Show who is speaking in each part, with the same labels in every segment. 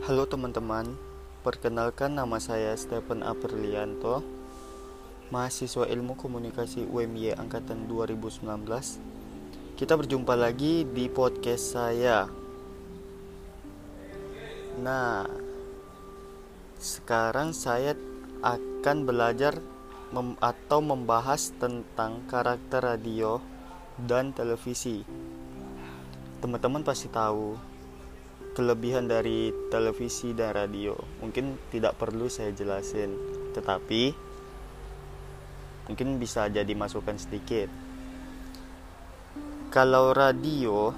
Speaker 1: Halo teman-teman, perkenalkan nama saya Stephen Aperlianto, mahasiswa Ilmu Komunikasi UMY angkatan 2019. Kita berjumpa lagi di podcast saya. Nah, sekarang saya akan belajar mem atau membahas tentang karakter radio dan televisi. Teman-teman pasti tahu kelebihan dari televisi dan radio. Mungkin tidak perlu saya jelasin, tetapi mungkin bisa jadi masukan sedikit. Kalau radio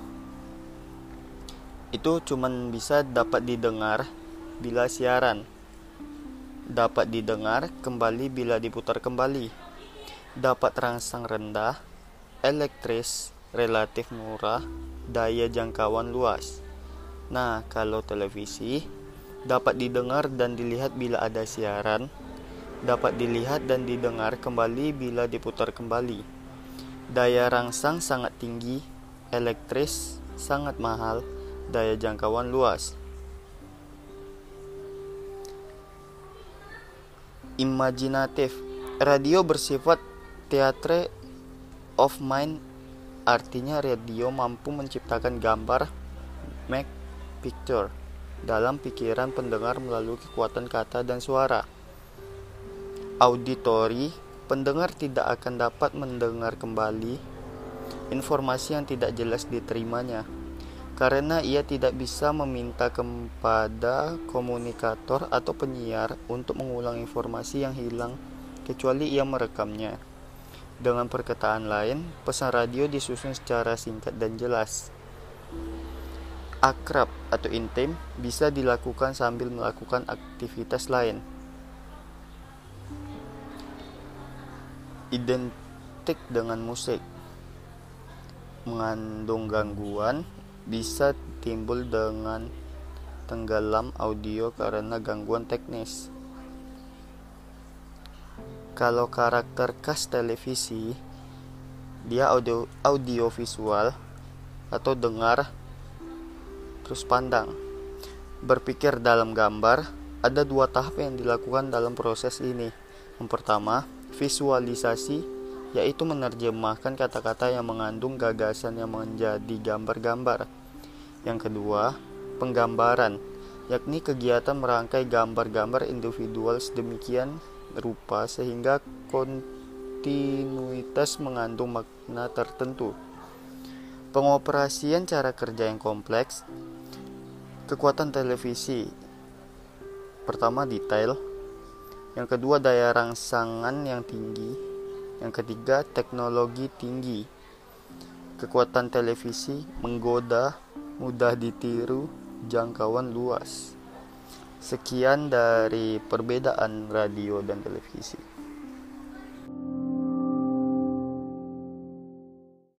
Speaker 1: itu cuman bisa dapat didengar bila siaran. Dapat didengar kembali bila diputar kembali. Dapat rangsang rendah, elektris, relatif murah, daya jangkauan luas. Nah, kalau televisi dapat didengar dan dilihat bila ada siaran, dapat dilihat dan didengar kembali bila diputar kembali. Daya rangsang sangat tinggi, elektris sangat mahal, daya jangkauan luas. Imajinatif Radio bersifat teatre of mind artinya radio mampu menciptakan gambar make picture dalam pikiran pendengar melalui kekuatan kata dan suara. Auditory, pendengar tidak akan dapat mendengar kembali informasi yang tidak jelas diterimanya karena ia tidak bisa meminta kepada komunikator atau penyiar untuk mengulang informasi yang hilang kecuali ia merekamnya. Dengan perkataan lain, pesan radio disusun secara singkat dan jelas akrab atau intim bisa dilakukan sambil melakukan aktivitas lain. Identik dengan musik mengandung gangguan bisa timbul dengan tenggelam audio karena gangguan teknis. Kalau karakter khas televisi, dia audio audiovisual atau dengar terus pandang. Berpikir dalam gambar, ada dua tahap yang dilakukan dalam proses ini. Yang pertama, visualisasi, yaitu menerjemahkan kata-kata yang mengandung gagasan yang menjadi gambar-gambar. Yang kedua, penggambaran, yakni kegiatan merangkai gambar-gambar individual sedemikian rupa sehingga kontinuitas mengandung makna tertentu. Pengoperasian cara kerja yang kompleks Kekuatan televisi. Pertama detail. Yang kedua daya rangsangan yang tinggi. Yang ketiga teknologi tinggi. Kekuatan televisi menggoda, mudah ditiru, jangkauan luas. Sekian dari perbedaan radio dan televisi